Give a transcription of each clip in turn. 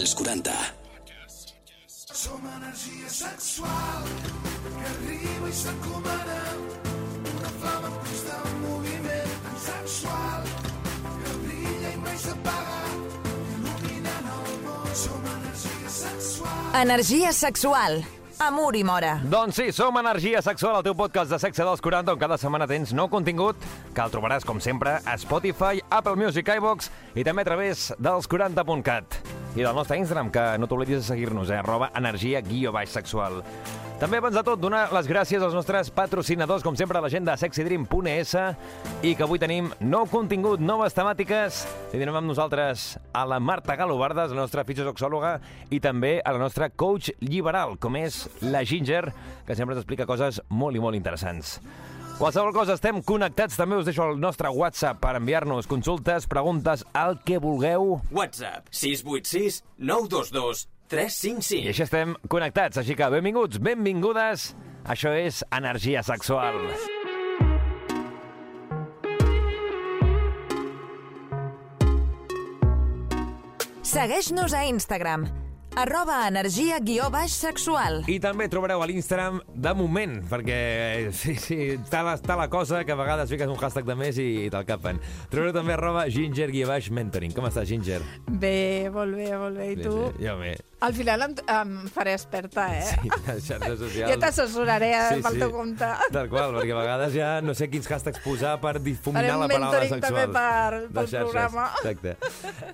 als 40. Som energia sexual que arriba i s'encomana una flama en constant moviment tan sexual que brilla i mai s'apaga il·luminant el món. Som energia sexual. Energia sexual. Amor i mora. Doncs sí, som Energia Sexual, el teu podcast de sexe dels 40, on cada setmana tens nou contingut que el trobaràs, com sempre, a Spotify, Apple Music, iVox i també a través dels 40.cat. I del nostre Instagram, que no t'oblidis de seguir-nos, eh? arroba energia guió baix sexual. També, abans de tot, donar les gràcies als nostres patrocinadors, com sempre, a la gent de sexydream.es i que avui tenim nou contingut, noves temàtiques. Tenim amb nosaltres a la Marta Galobardes, la nostra fisiosexòloga, i també a la nostra coach liberal, com és la Ginger, que sempre ens explica coses molt i molt interessants. Qualsevol cosa, estem connectats. També us deixo el nostre WhatsApp per enviar-nos consultes, preguntes, el que vulgueu. WhatsApp 686 922 I 355. així estem connectats. Així que benvinguts, benvingudes. Això és Energia Sexual. Segueix-nos a Instagram. Arroba energia guió baix sexual. I també trobareu a l'Instagram de moment, perquè sí, sí, està la, està la cosa que a vegades fiques un hashtag de més i te'l capen. Trobareu també arroba ginger guió baix mentoring. Com estàs, Ginger? Bé, molt bé, molt bé. I tu? Sí, sí, jo bé. Al final em, em faré experta, eh? Sí, les xarxes socials. Jo t'assessoraré eh, pel teu compte. Tal qual, perquè a vegades ja no sé quins hashtags posar per difuminar la paraula sexual. també per- de pel xarxes. programa. Exacte.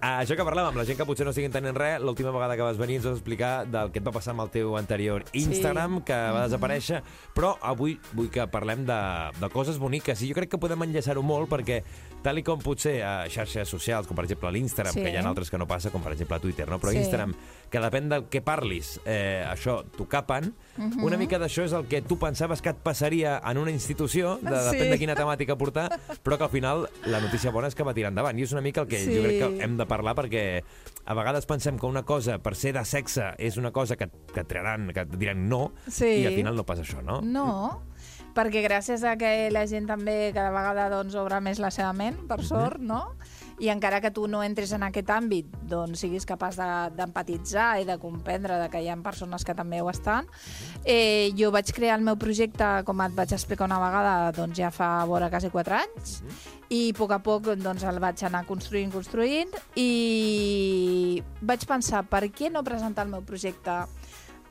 Ah, això que parlàvem, la gent que potser no estigui entenent res, l'última vegada que vas venir ens vas explicar del que et va passar amb el teu anterior Instagram, que va desaparèixer, però avui vull que parlem de, de coses boniques, i jo crec que podem enllaçar-ho molt, perquè tal i com potser a xarxes socials, com per exemple l'Instagram, Sí. que hi ha altres que no passa, com per exemple a Twitter, no? però Sí. Instagram, que depèn del que parlis, eh, això t'ho capen, Mhm. una mica d'això és el que tu pensaves que et passaria en una institució, de, Sí. depèn de quina temàtica portar, però que al final la notícia bona és que va tirar endavant. I és una mica el que Sí. jo crec que hem de parlar perquè a vegades pensem que una cosa, per ser de sexe, és una cosa que, que et traran, que et diran no, Sí. i al final no passa això, no? No, perquè gràcies a que la gent també cada vegada doncs, obre més la seva ment, per sort, no? I encara que tu no entres en aquest àmbit, doncs siguis capaç de- d'empatitzar i de comprendre de que hi ha persones que també ho estan. Eh, jo vaig crear el meu projecte, com et vaig explicar una vegada, doncs ja fa vora quasi 4 anys, i a poc a poc doncs, el vaig anar construint, construint, i vaig pensar, per què no presentar el meu projecte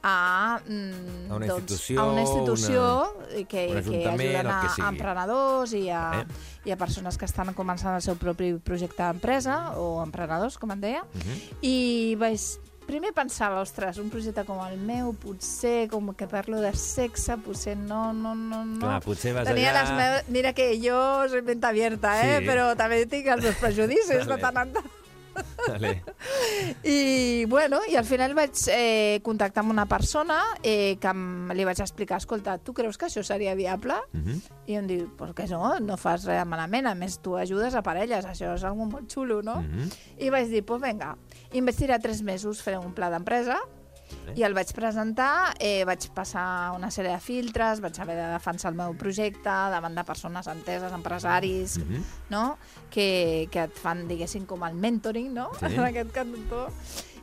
a, mm, A una doncs, institució, a una institució una- que, un que ajuden a, que a emprenedors i a, Eh? i a persones que estan començant el seu propi projecte d'empresa o emprenedors, com en deia. Mhm. I vaig primer pensava, ostres, un projecte com el meu, potser, com que parlo de sexe, potser no, no, no, no. Clar, potser vas Tenia allà- les meves... Mira que jo soy mente abierta, eh? Sí. Però també tinc els meus prejudicis de tant en tant. Vale. I, bueno, i al final vaig eh, contactar amb una persona eh, que em, li vaig explicar, escolta, tu creus que això seria viable? Mhm. I em diu, per què no? No fas res malament. A més, tu ajudes a parelles, això és algo molt xulo, no? Mhm. I vaig dir, pues vinga. I em vaig tirar tres mesos fer un pla d'empresa i el vaig presentar, eh, vaig passar una sèrie de filtres, vaig haver de defensar el meu projecte davant de persones enteses, empresaris, Mhm. no? que, que et fan, diguéssim, com el mentoring, no? Sí. En aquest cantó.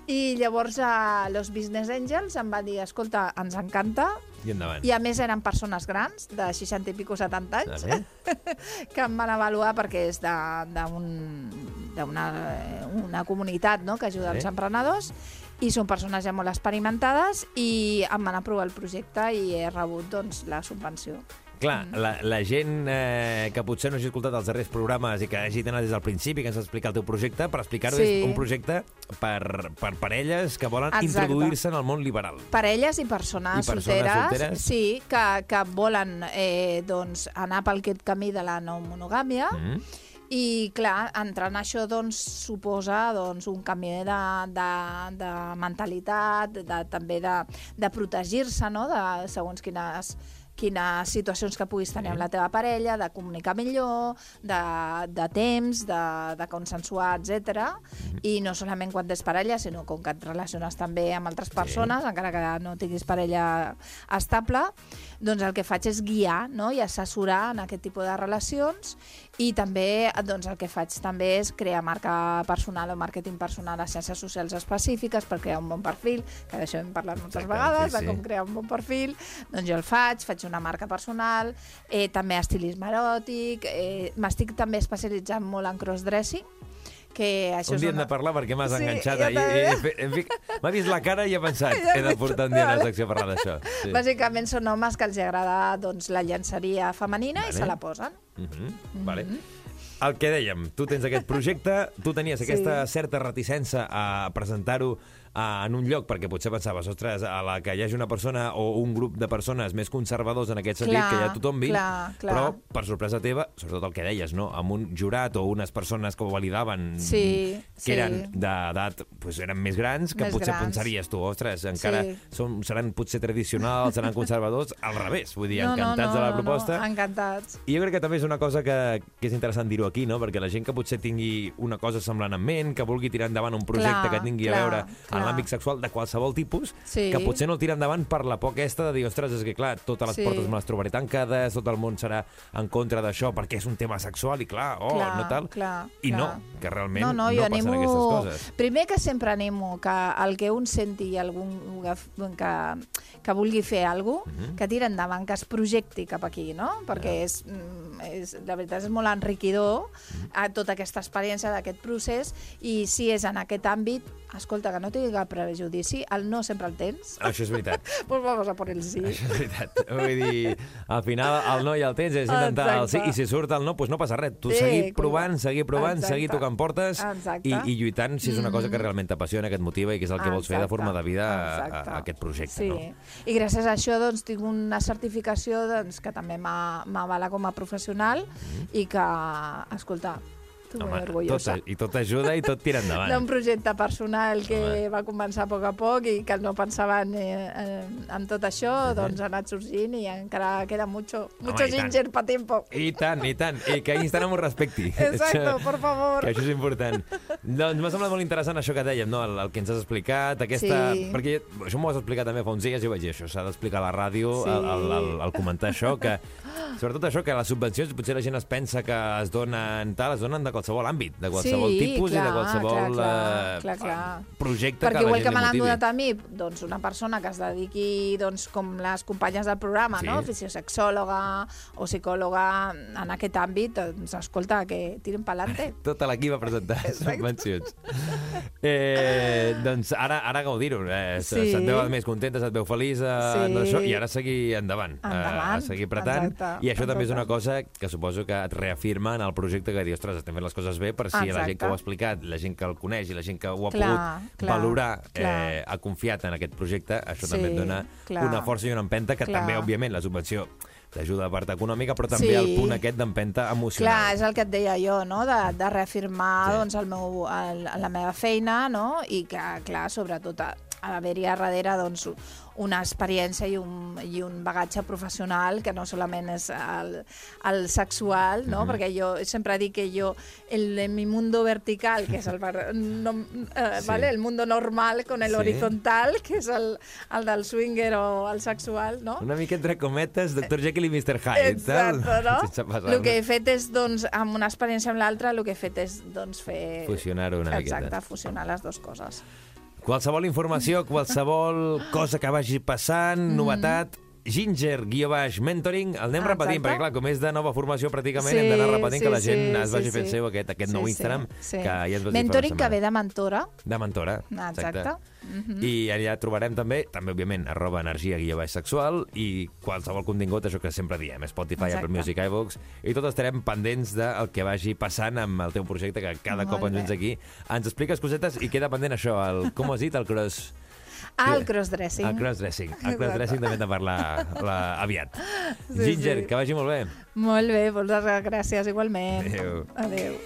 I llavors a los Business Angels em va dir, escolta, ens encanta, I endavant. i a més eren persones grans, de 60 i pico 70 anys, Vale. que em van avaluar perquè és d'una una comunitat no? que ajuda Sí. els emprenedors i són persones ja molt experimentades i em van aprovar el projecte i he rebut doncs, la subvenció. Clar, la, la gent eh, que potser no hagi escoltat els darrers programes i que hagi anat des del principi, que ens explica el teu projecte, per explicar-ho Sí. és un projecte per, per parelles que volen introduir-se en el món liberal. Parelles i persones, I persones solteres, solteres. Sí, que, que volen eh, doncs, anar pel aquest camí de la no monogàmia Mm. I, clar, entrar en això doncs, suposa doncs, un canvi de, de, de mentalitat, de, també de, de protegir-se no? de segons quines quines situacions que puguis tenir amb la teva parella, de comunicar millor, de, de temps, de, de consensuar, etc. I no solament quan tens parella, sinó com que et relaciones també amb altres persones, encara que no tinguis parella estable, doncs el que faig és guiar no? i assessorar en aquest tipus de relacions i també doncs, el que faig també és crear marca personal o màrqueting personal a xarxes socials específiques per crear un bon perfil, que d'això hem parlat moltes Exacte, vegades, sí, de com crear un bon perfil, doncs jo el faig, faig una marca personal, eh, també estilisme eròtic, eh, m'estic també especialitzant molt en crossdressing, que això Un dia és hem de parlar perquè m'has Sí, enganxat ahir. he, M'ha vist la cara i he pensat, Ja he de portar un dia a la secció a parlar d'això. Sí. Bàsicament són homes que els agrada doncs, la llenceria femenina Vale. i se la posen. Uh -huh. Vale. El que dèiem, tu tens aquest projecte, tu tenies Sí. aquesta certa reticència a presentar-ho a, en un lloc, perquè potser pensaves, ostres, a la que hi hagi una persona o un grup de persones més conservadors en aquest sentit, Clar, que ja tothom vin, clar, clar. però per sorpresa teva, sobretot el que deies, no? amb un jurat o unes persones que ho validaven Sí, que sí. eren d'edat, pues eren més grans, que Més potser grans. pensaries tu, ostres, encara Sí. són, seran potser tradicionals, seran conservadors, al revés, vull dir, encantats de la proposta. No, no, encantats. I jo crec que també és una cosa que, que és interessant dir-ho aquí, no? perquè la gent que potser tingui una cosa semblant en ment, que vulgui tirar endavant un projecte Clar, que tingui clar, a veure clar. En l'àmbit sexual de qualsevol tipus, Sí. que potser no el tira endavant per la por aquesta de dir, ostres, és que clar, totes les Sí. portes me les trobaré tancades, tot el món serà en contra d'això perquè és un tema sexual i clar, oh, Clar, no tal. clar, I clar. no, que realment no, no, no passen animo... aquestes coses. Primer que sempre animo que el que un senti algun que, que, que vulgui fer alguna cosa, Mhm. que tira endavant, que es projecti cap aquí, no? Perquè és, mm, és, la veritat és molt enriquidor Mhm. a tota aquesta experiència d'aquest procés i si és en aquest àmbit, escolta, que no tingui cap prejudici, el no sempre el tens, Això és veritat. pues vamos a por el sí. Això és veritat. Vull dir, al final el no i el tens és intentar el sí, Exacte. i si surt el no, doncs no passa res. Tu Sí, seguir provant, seguir provant, Exacte. seguir tocant portes Exacte. i, i lluitant si és una cosa que realment t'apassiona, que et motiva i que és el que vols fer de Exacte. forma de vida a, Exacte. a aquest projecte. Sí, No? i gràcies a això doncs, tinc una certificació doncs, que també m'avala com a professional i que, escolta, tu Home, molt tot, orgullosa. I tot ajuda i tot tira d'un endavant. projecte personal que Home. va començar a poc a poc i que no pensava en, eh, en tot això, doncs ha anat sorgint i encara queda mucho, mucho tant. ginger pa tiempo. I tant, i tant. I que Instagram ho respecti. Exacto, por favor. Que això és important. doncs m'ha semblat molt interessant això que dèiem, no? el, el que ens has explicat, aquesta... Sí. Perquè això m'ho has explicat també fa uns dies i vaig dir això, s'ha d'explicar a la ràdio, Sí. al, al, al, al comentar això, que sobretot això, que les subvencions potser la gent es pensa que es donen tal, es donen de qualsevol àmbit, de qualsevol Sí, tipus i de clar, qualsevol clar, clar, eh, clar, clar. projecte Perquè que la igual gent que me l'han donat a mi, doncs una persona que es dediqui, doncs, com les companyes del programa, Sí. no? fisiosexòloga o psicòloga en aquest àmbit, doncs escolta, que tiren pa'lante. Tota l'equip va presentar subvencions. Eh, doncs ara, ara gaudir-ho. Eh, sí. Se't veu més contenta, se't veu feliç eh, Sí. això, i ara seguir endavant. eh, Endavant, a seguir apretant. exacte, I això també és una cosa que suposo que et reafirma en el projecte que dius, ostres, estem fent les coses bé per si la Exacte. gent que ho ha explicat, la gent que el coneix i la gent que ho ha Clar, pogut clar, valorar, clar. Eh, ha confiat en aquest projecte, això Sí, també et dona clar. una força i una empenta que Clar. també, òbviament, la subvenció t'ajuda a la part econòmica, però també Sí. el punt aquest d'empenta emocional. Clar, és el que et deia jo, no? de, de reafirmar Sí. doncs, el meu, el, la meva feina no? i que, clar, sobretot ha, ha d'haver-hi a darrere doncs, una experiència i un, i un bagatge professional que no solament és el, el sexual, no? Perquè jo sempre dic que jo, el, en mi mundo vertical, que és el, no, eh, Sí. vale? el mundo normal con el Sí. horizontal, que és el, el del swinger o el sexual, no? Una mica entre cometes, Dr. Jekyll i Mr. Hyde. Exacte, no? El que he fet és, doncs, amb una experiència amb l'altra, el que he fet és, doncs, fer... Fusionar-ho una miqueta. Exacte, fusionar les dues coses. Qualsevol informació, qualsevol cosa que vagi passant, Mm. novetat, Ginger, guió baix, mentoring, el anem Exacte. repetint, perquè clar, com és de nova formació pràcticament, Sí, hem d'anar repetint sí, que la gent sí, es vagi sí, fent sí. seu aquest, aquest nou Sí, Instagram, sí, sí. que ja dir Mentoring que ve de mentora. De mentora, Exacte. Mhm. I allà trobarem també, també òbviament, arroba energia guia baix sexual i qualsevol contingut, això que sempre diem, Spotify, Exacte. Apple Music, iVoox, i tot estarem pendents del que vagi passant amb el teu projecte, que cada Molt cop ens vens aquí. Ens expliques cosetes i queda pendent això, el, com has dit, el cross... Ah, el crossdressing. El crossdressing. El crossdressing també hem de parlar la, aviat. Sí, Ginger, sí. que vagi molt bé. Molt bé, moltes gràcies igualment. Adéu. Adéu.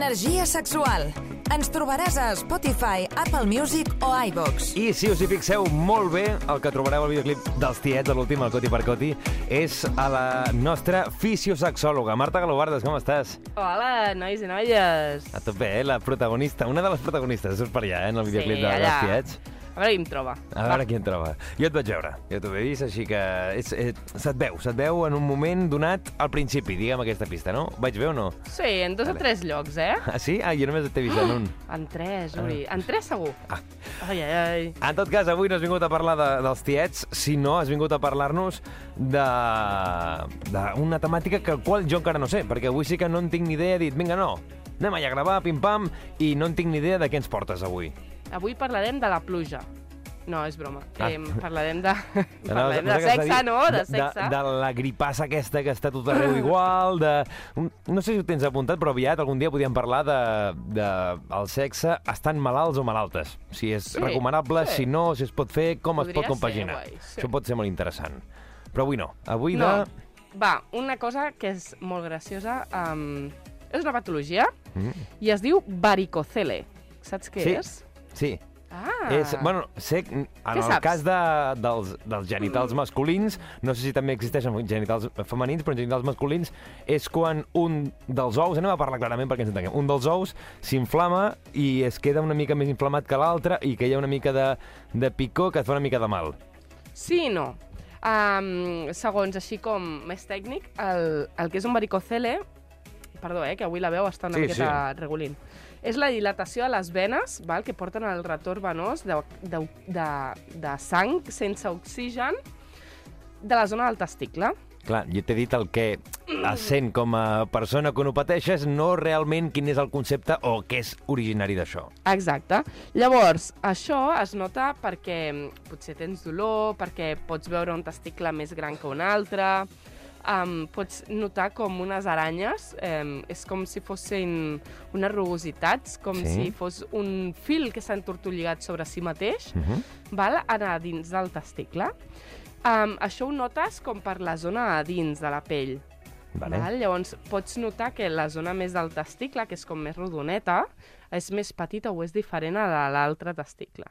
Energia sexual ens trobaràs a Spotify, Apple Music o iVox. I si us hi fixeu molt bé, el que trobareu al videoclip dels tiets, de l'últim, el Coti per Coti, és a la nostra fisiosexòloga. Marta Galobardes, com estàs? Hola, nois i noies. A tope, eh? La protagonista, una de les protagonistes, surts per allà, eh? En el videoclip Sí, de, allà. dels tiets. A veure qui em troba. A veure qui en troba. Jo et vaig veure, jo t'ho he vist, així que és, és, se't veu, se't veu en un moment donat al principi, diguem aquesta pista, no? Vaig bé o no? Sí, en dos o tres llocs, eh? Ah, sí? Ah, jo només t'he vist en un. En tres, Uri. En tres segur. Ah. Ai, ai, ai. En tot cas, avui no has vingut a parlar de, dels tiets, sinó has vingut a parlar-nos de- d'una temàtica que qual jo encara no sé, perquè avui sí que no en tinc ni idea, he dit, vinga, no, anem allà a gravar, pim-pam, i no en tinc ni idea de què ens portes avui. Avui parlarem de la pluja. No, és broma. Ah. Eh, parlarem de... No, parlarem no, de sexe, dit, no? De De, sexe. de la gripassa aquesta que està tot arreu igual, de... No sé si ho tens apuntat, però aviat algun dia podíem parlar de, de el sexe estan malalts o malaltes. Si és Sí, recomanable, sí. si no, si es pot fer, com es Podria pot compaginar. ser guai, sí. Això pot ser molt interessant. Però avui no. Avui No, de... va, una cosa que és molt graciosa. Um, és una patologia Mm. i es diu varicocele. Saps què Sí. és? Sí, Ah. És, bueno, sé, en el saps? cas de, dels, dels genitals masculins, no sé si també existeixen genitals femenins, però en genitals masculins és quan un dels ous, anem a parlar clarament perquè ens entenguem, un dels ous s'inflama i es queda una mica més inflamat que l'altre i que hi ha una mica de, de picor que et fa una mica de mal. Sí i no. Um, segons, així com més tècnic, el, el que és un varicocele, perdó, eh, que avui la veu està una Sí, sí, miqueta sí. regulint, és la dilatació a les venes val, que porten al retorn venós de, de, de, de sang sense oxigen de la zona del testicle. Clar, jo t'he dit el que sent com a persona que no pateixes, no realment quin és el concepte o què és originari d'això. Exacte. Llavors, això es nota perquè potser tens dolor, perquè pots veure un testicle més gran que un altre, um, pots notar com unes aranyes, um, és com si fossin unes rugositats, com Sí. si fos un fil que s'ha entortolligat sobre si mateix, Uh -huh. val? anar dins del testicle. Um, això ho notes com per la zona a dins de la pell. Vale. Val? Llavors, pots notar que la zona més del testicle, que és com més rodoneta, és més petita o és diferent a la- l'altre testicle.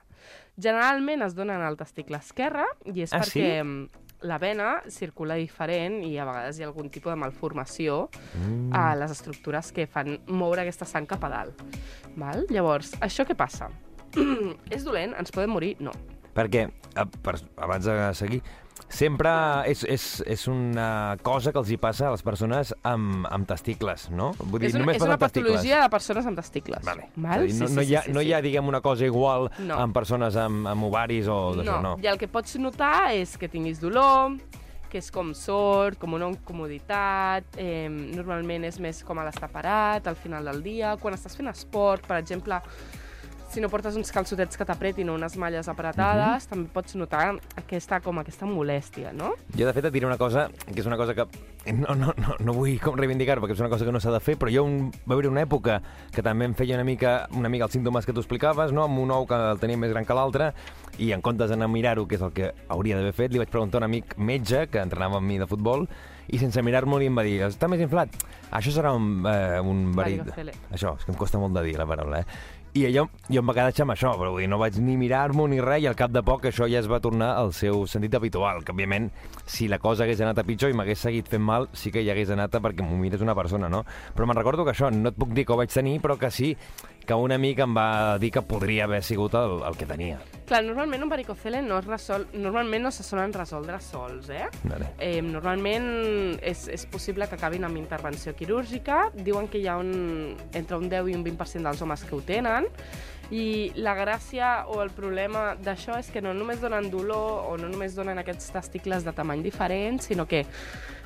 Generalment es donen al testicle esquerre i és Ah, perquè sí? La vena circula diferent i a vegades hi ha algun tipus de malformació Mm. a les estructures que fan moure aquesta sang cap a dalt. Val? Llavors, això què passa? és dolent? Ens podem morir? No. Perquè, a- per, abans de seguir, sempre és, és, és una cosa que els hi passa a les persones amb, amb testicles, no? Vull dir, és una, només és una amb testicles. patologia de persones amb testicles. Vale. Val? Dir, no, no, hi ha, no hi ha, diguem, una cosa igual No. amb persones amb, amb ovaris o d'això, no. I el que pots notar és que tinguis dolor, que és com sord, com una incomoditat, eh, normalment és més com a l'estar parat, al final del dia, quan estàs fent esport, per exemple, si no portes uns calçotets que t'apretin o unes malles apretades, Mhm. també pots notar aquesta, com aquesta molèstia, no? Jo, de fet, et diré una cosa, que és una cosa que no, no, no, no vull com reivindicar perquè és una cosa que no s'ha de fer, però jo un, va haver una època que també em feia una mica, una mica els símptomes que tu explicaves, no? amb un ou que el tenia més gran que l'altre, i en comptes d'anar a mirar-ho, que és el que hauria d'haver fet, li vaig preguntar a un amic metge que entrenava amb mi de futbol, i sense mirar-m'ho li em va dir, està més inflat? Això serà un, eh, un verit... Varicocele. Això, és que em costa molt de dir la paraula, eh? I allò, jo em va quedar amb això, però vull dir, no vaig ni mirar-m'ho ni res, i al cap de poc això ja es va tornar al seu sentit habitual, que òbviament, si la cosa hagués anat a pitjor i m'hagués seguit fent mal, sí que hi hagués anat a perquè m'ho mires una persona, no? Però me'n recordo que això, no et puc dir que ho vaig tenir, però que sí que un amic em va dir que podria haver sigut el, el que tenia. Clar, normalment un varicocele no es resol... Normalment no se solen resoldre sols, eh? Vale. Eh, normalment és, és possible que acabin amb intervenció quirúrgica. Diuen que hi ha un, entre un 10 i un 20% dels homes que ho tenen. I la gràcia o el problema d'això és que no només donen dolor o no només donen aquests testicles de tamany diferent, sinó que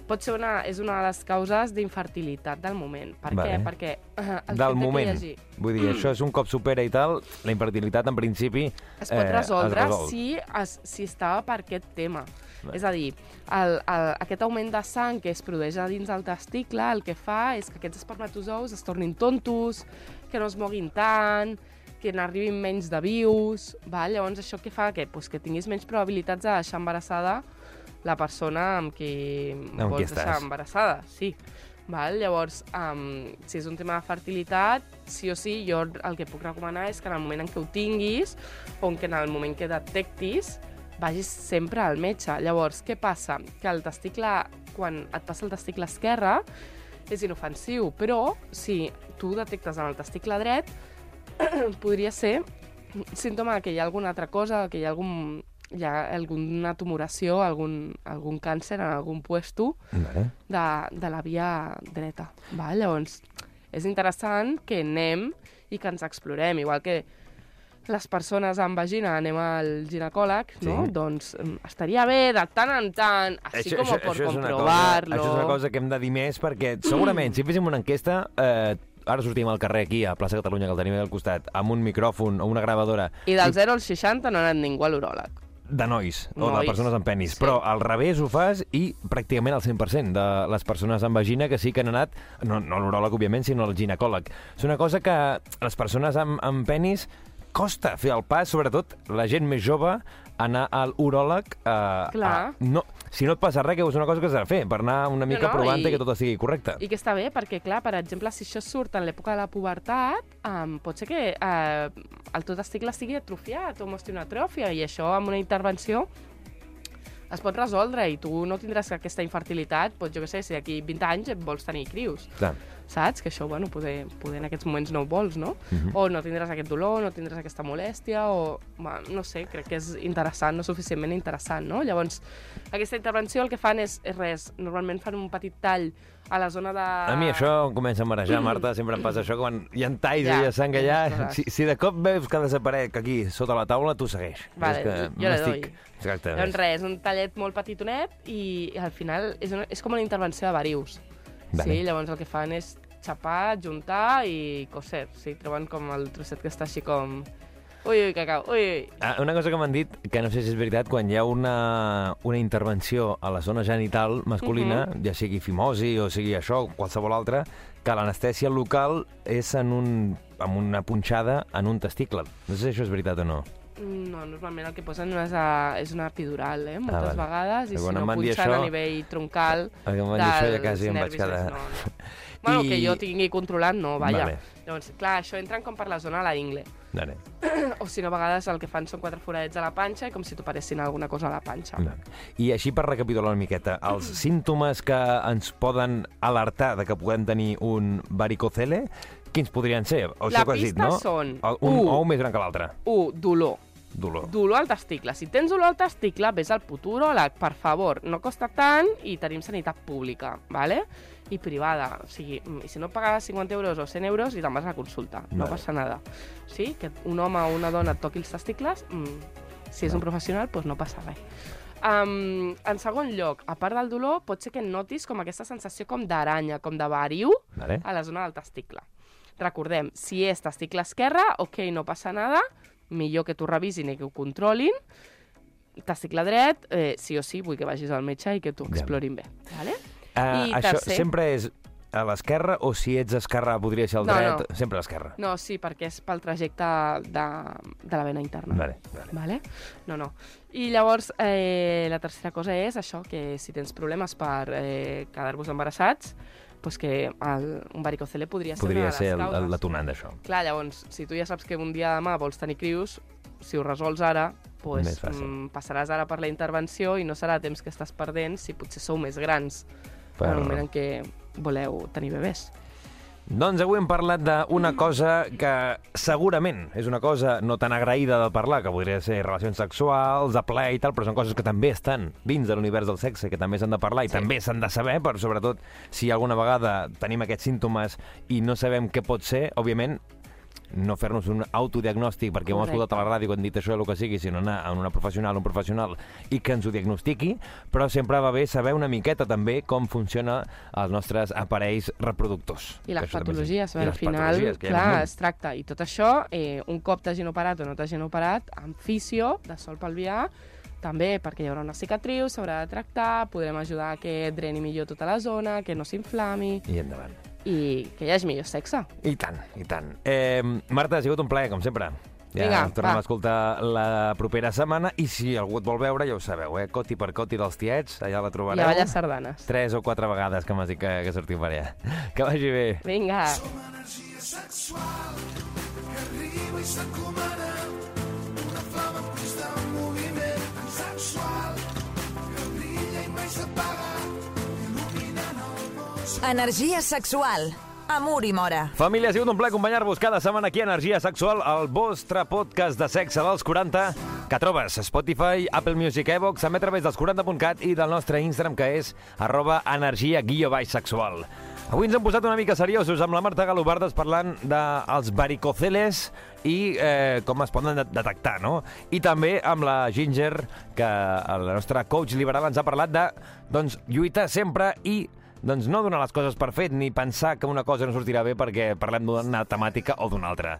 pot ser una, és una de les causes d'infertilitat del moment. Per Vale. què? Perquè eh, el Del que moment. hagi Vull dir, això és un cop supera i tal, la infertilitat, en principi, es pot eh, resoldre es resol. si, es, si estava per aquest tema. És a dir, el, el, aquest augment de sang que es produeix a dins del testicle el que fa és que aquests espermatozous es tornin tontos, que no es moguin tant, que n'arribin menys de vius, val? llavors això què fa? Que, pues, que tinguis menys probabilitats de deixar embarassada la persona amb qui Amb qui vols deixar estàs. embarassada, sí. Val? Llavors, um, si és un tema de fertilitat, sí o sí, jo el que puc recomanar és que en el moment en què ho tinguis o en que en el moment que detectis vagis sempre al metge. Llavors, què passa? Que el testicle, quan et passa el testicle esquerre, és inofensiu, però si tu detectes en el testicle dret, podria ser símptoma que hi ha alguna altra cosa, que hi ha algun hi ha alguna tumoració, algun, algun càncer en algun puesto Vale. de, de la via dreta. Va? Llavors, és interessant que anem i que ens explorem, igual que les persones amb vagina anem al ginecòleg, no? Sí. Doncs mm, estaria bé de tant en tant, així com per és una cosa, comprovar-lo. això és una cosa que hem de dir més perquè segurament si féssim una enquesta eh, ara sortim al carrer aquí a Plaça Catalunya que el tenim al costat amb un micròfon o una gravadora I del 0 als 60 no ha anat ningú a l'uròleg. De nois, o de Nois. persones amb penis, Sí. però al revés ho fas i pràcticament el 100% de les persones amb vagina que sí que han anat, no, no l'uròleg, òbviament, sinó al ginecòleg. És una cosa que les persones amb, amb penis costa fer el pas, sobretot la gent més jove, anar al uròleg... Eh, Clar. A, no, si no et passa res, que és una cosa que has de fer, per anar una mica no, provant i- que tot estigui correcte. I que està bé, perquè, clar, per exemple, si això surt en l'època de la pubertat, um, pot ser que uh, el teu testicle estigui atrofiat o mostri una atròfia, i això amb una intervenció es pot resoldre i tu no tindràs aquesta infertilitat, doncs jo què sé, si d'aquí 20 anys vols tenir crius, Clar. Saps? Que això, bueno, poder, poder en aquests moments no ho vols, no? Mhm. O no tindràs aquest dolor, no tindràs aquesta molèstia, o, bueno, no sé, crec que és interessant, no suficientment interessant, no? Llavors, aquesta intervenció el que fan és, és res, normalment fan un petit tall a la zona de... A mi això em comença a marejar, Marta, sempre em passa això, quan hi ha talls Ja, i hi ha sang allà, si, si de cop veus que desapareix aquí, sota la taula, tu segueix. Vale, és que jo m'estic-. Exacte. Doncs res, un tallet molt petitonet i al final és, una, és com una intervenció de varius. Vale. Sí, llavors el que fan és xapar, juntar i coser. Sí, treuen com el trosset que està així com... Ui, ui, cacau, ui, ui. Ah, una cosa que m'han dit, que no sé si és veritat, quan hi ha una, una intervenció a la zona genital masculina, Mhm. ja sigui fimosi o sigui això, o qualsevol altra, que l'anestèsia local és en un, amb una punxada en un testicle. No sé si això és veritat o no. No, normalment el que posen no és, a, és una epidural, eh? Moltes Ah, vale. vegades, i si no punxen això- a nivell troncal van dir això ja dels quasi em vaig nervis, quedar... No, no. Bueno, I- que jo tingui controlat, no, vaja. Vale. Llavors, clar, això entren com per la zona de la ingle. Vale. O si no, a vegades el que fan són quatre foradets a la panxa i com si t'operessin alguna cosa a la panxa. Vale. I així per recapitular una miqueta, els símptomes que ens poden alertar de que podem tenir un varicocele, quins podrien ser? O La has dit, pista no? són, El- Un u. ou més gran que l'altre. 1. Dolor. Dolor. Dolor al testicle. Si tens dolor al testicle, vés al puturòleg, per favor. No costa tant i tenim sanitat pública, ¿vale? i privada. O sigui, mm, si no pagues 50 euros o 100 euros i te'n vas a la consulta. No Vale. passa nada. Sí? Que un home o una dona et toqui els testicles, mm, si és un professional, doncs no passa res. Um, en segon lloc, a part del dolor, pot ser que notis com aquesta sensació com d'aranya, com de variu, Vale. a la zona del testicle. Recordem, si és testicle esquerre, ok, no passa nada, millor que t'ho revisin i que ho controlin. Testicle dret, eh, sí o sí, vull que vagis al metge i que t'ho explorin bé. Vale? Uh, I això tercer- sempre és a l'esquerra o si ets esquerra podria ser al No, dret? no. Sempre a l'esquerra. No, sí, perquè és pel trajecte de, de la vena interna. Vale, vale. Vale? No, no. I llavors, eh, la tercera cosa és això, que si tens problemes per eh, quedar-vos embarassats, doncs que el, un varicocele podria ser una Podria de ser les el- el- causes. l'atonant d'això. Clar, llavors, si tu ja saps que un dia demà vols tenir crius, si ho resols ara, pues, mm, passaràs ara per la intervenció i no serà temps que estàs perdent si potser sou més grans Per- en el moment en què voleu tenir bebès. Doncs avui hem parlat d'una cosa que segurament és una cosa no tan agraïda de parlar, que podria ser relacions sexuals, de plaer i tal, però són coses que també estan dins de l'univers del sexe, que també s'han de parlar i Sí. també s'han de saber, per sobretot si alguna vegada tenim aquests símptomes i no sabem què pot ser, òbviament no fer-nos un autodiagnòstic perquè ho hem Correcte. escoltat a la ràdio que han dit això el que sigui, sinó anar a una professional, un professional i que ens ho diagnostiqui, però sempre va bé saber una miqueta també com funciona els nostres aparells reproductors. I les patologies, i al les final, clar, es tracta. I tot això, eh, un cop t'hagin operat o no t'hagin operat, amb fisio, de sol pelvià, també, perquè hi haurà una cicatriu, s'haurà de tractar, podrem ajudar a que dreni millor tota la zona, que no s'inflami I endavant. I que hi hagi millor sexe. I tant, i tant. Eh, Marta, ha sigut un plaer, com sempre. Ja Vinga, ens tornem va. a escoltar la propera setmana i si algú et vol veure, ja ho sabeu, eh? Coti per coti dels tiets, allà la I trobareu. a ballar sardanes. Tres o quatre vegades que m'has dit que, que sortim per allà. Que vagi bé. Vinga. energia sexual que arriba i s'encomana Energia sexual. Amor i mora. Família, ha sigut un plaer acompanyar-vos cada setmana aquí a Energia Sexual, el vostre podcast de sexe dels 40, que trobes a Spotify, Apple Music, iVox, també a través dels 40.cat i del nostre Instagram, que és arroba energia guió baix sexual. Avui ens hem posat una mica seriosos amb la Marta Galobardes parlant dels varicoceles i eh, com es poden de- detectar, no? I també amb la Ginger, que la nostra coach liberal ens ha parlat de doncs, lluitar sempre i doncs no donar les coses per fet ni pensar que una cosa no sortirà bé perquè parlem d'una temàtica o d'una altra.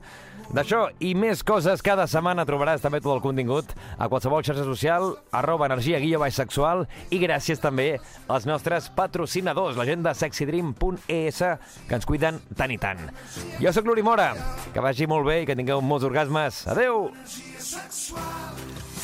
D'això i més coses cada setmana trobaràs també tot el contingut a qualsevol xarxa social, arroba energia guia baix sexual i gràcies també als nostres patrocinadors, la gent de sexydream.es que ens cuiden tant i tant. Jo sóc l'Uri Mora, que vagi molt bé i que tingueu molts orgasmes. Adeu! Energia sexual.